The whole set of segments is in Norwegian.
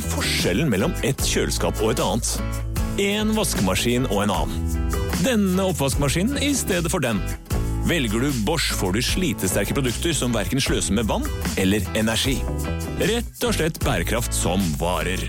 er forskjellen mellom et kjøleskap og et annet? En vaskemaskin og en annen. Denne oppvaskmaskinen i stedet for den. Velger du Bosch, får du slitesterke produkter som verken sløser med vann eller energi. Rett og slett bærekraft som varer.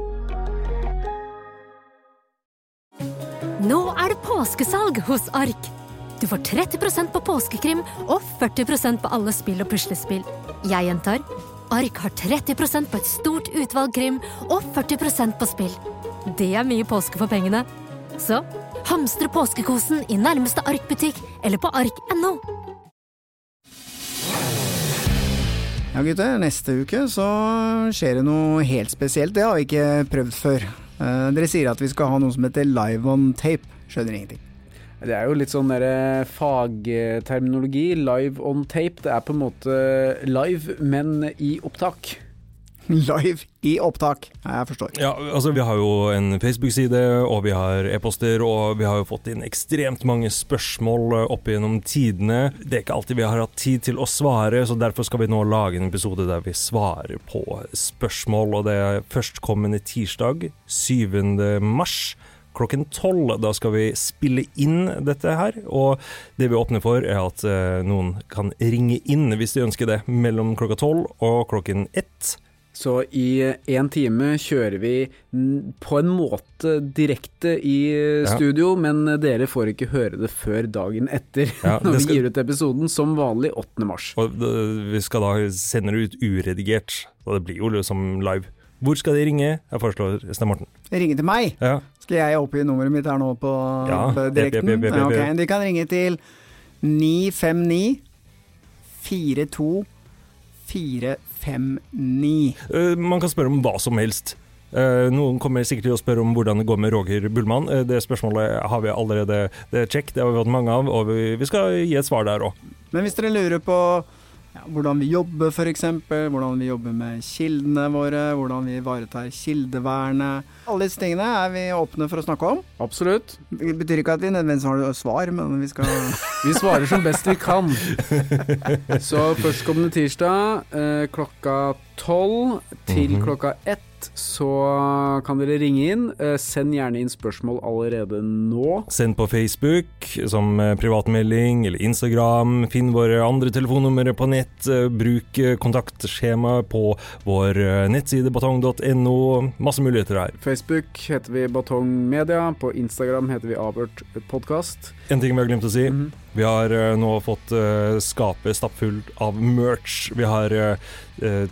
Nå er det påskesalg hos Ark. Du får 30% på påskekrim og 40% på alle spill og puslespill. Jeg gjentar Ark har 30% på et stort utvalg krim og 40% på spill. Det er mye påske for pengene. Så hamstre påskekosen i nærmeste Ark-butikk eller på ark.no. Ja, gutter. Neste uke så skjer det noe helt spesielt. Det har vi ikke prøvd før. Eh, dere sier at vi skal ha noe som heter live on tape. Skjønner ingenting. Det er jo litt sånn der eh, fagterminologi. Live on tape. Det er på en måte live, men i opptak. Live i opptak. Jeg forstår. Ja, altså Vi har jo en Facebook-side, og vi har e-poster, og vi har jo fått inn ekstremt mange spørsmål eh, opp gjennom tidene. Det er ikke alltid vi har hatt tid til å svare, så derfor skal vi nå lage en episode der vi svarer på spørsmål. Og det er førstkommende tirsdag, 7. mars. Klokken tolv. Da skal vi spille inn dette her. Og det vi åpner for, er at eh, noen kan ringe inn hvis de ønsker det, mellom klokka tolv og klokken ett. Så i én time kjører vi på en måte direkte i studio, Ja. men dere får ikke høre det før dagen etter, Ja, når vi skal- gir ut episoden, som vanlig 8. mars. Og eh, vi skal da sende det ut uredigert, og det blir jo liksom live. Hvor skal de ringe? Jeg foreslår Sten Morten. Ringe til meg. Ja. Skal jeg oppgi nummeret mitt her nå på, Ja, på direkten? Ja, ok. jep. De kan ringe til 959 42 459. Eh, Man kan spørre om hva som helst. Eh, noen kommer sikkert til å spørre om hvordan det går med Roger Bullmann. Eh, det spørsmålet har vi allerede det er det har vi fått mange av, og vi, vi skal gi et svar der òg. Men hvis dere lurer på ja, hvordan vi jobber f.eks., hvordan vi jobber med kildene våre, hvordan vi ivaretar kildevernet Alle disse tingene er vi åpne for å snakke om. Absolutt. Det betyr ikke at vi nødvendigvis har noe svar, men vi skal Vi svarer som best vi kan. Så førstkommende tirsdag eh, klokka tolv til Mhm. klokka ett så kan dere ringe inn. Eh, send gjerne inn spørsmål allerede nå. Send på Facebook som eh, privatmelding eller Instagram. Finn våre andre telefonnumre på nett. eh, Bruk kontaktskjemaet kontaktskjema på vår nettside batong.no. Masse muligheter her. Facebook heter vi Batong Media. På Instagram heter vi Avhørt podkast. En ting vi har glemt å si. Mhm. Vi har nå fått skapet stappfullt av merch. Vi har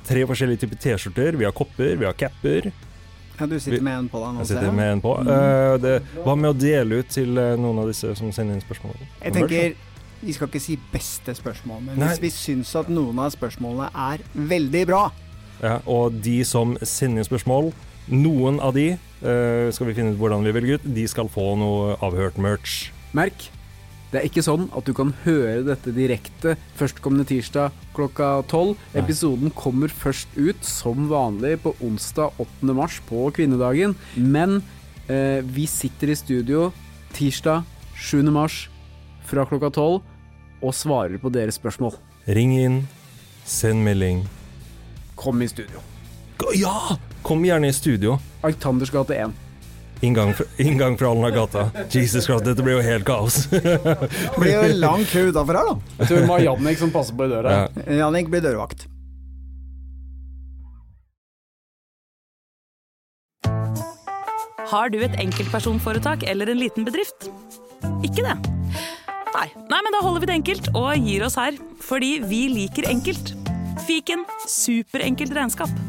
tre forskjellige typer T-skjorter. Vi har kopper, vi har capper. Ja, du sitter med en på deg nå, Jeg sitter med en på. Uh, det, hva med å dele ut til eh, noen av disse som sender inn spørsmål? Jeg tenker vi skal ikke si beste spørsmål, men Nei. hvis vi syns at noen av spørsmålene er veldig bra, Ja, og de som sender inn spørsmål, noen av de uh, skal vi finne ut hvordan vi velger ut, de skal få noe avhørt merch. Merk, det er ikke sånn at du kan høre dette direkte førstkommende tirsdag klokka tolv. Episoden kommer først ut som vanlig på onsdag 8. mars på kvinnedagen. Men eh, vi sitter i studio tirsdag 7. mars fra klokka tolv og svarer på deres spørsmål. Ring inn, send melding. Kom i studio. Ja! Kom gjerne i studio. Arctanders gate 1. Inngang fra, inngang fra Alna gata. Jesus Christ, dette blir jo helt kaos. det blir jo en lang kø utafor her, da. Jeg tror det var Jannik som passer på i døra. Ja. Jannik blir dørvakt. Har du et enkeltpersonforetak eller en liten bedrift? Ikke det? Nei. Nei, men da holder vi det enkelt og gir oss her. Fordi vi liker enkelt. Fiken superenkelt regnskap.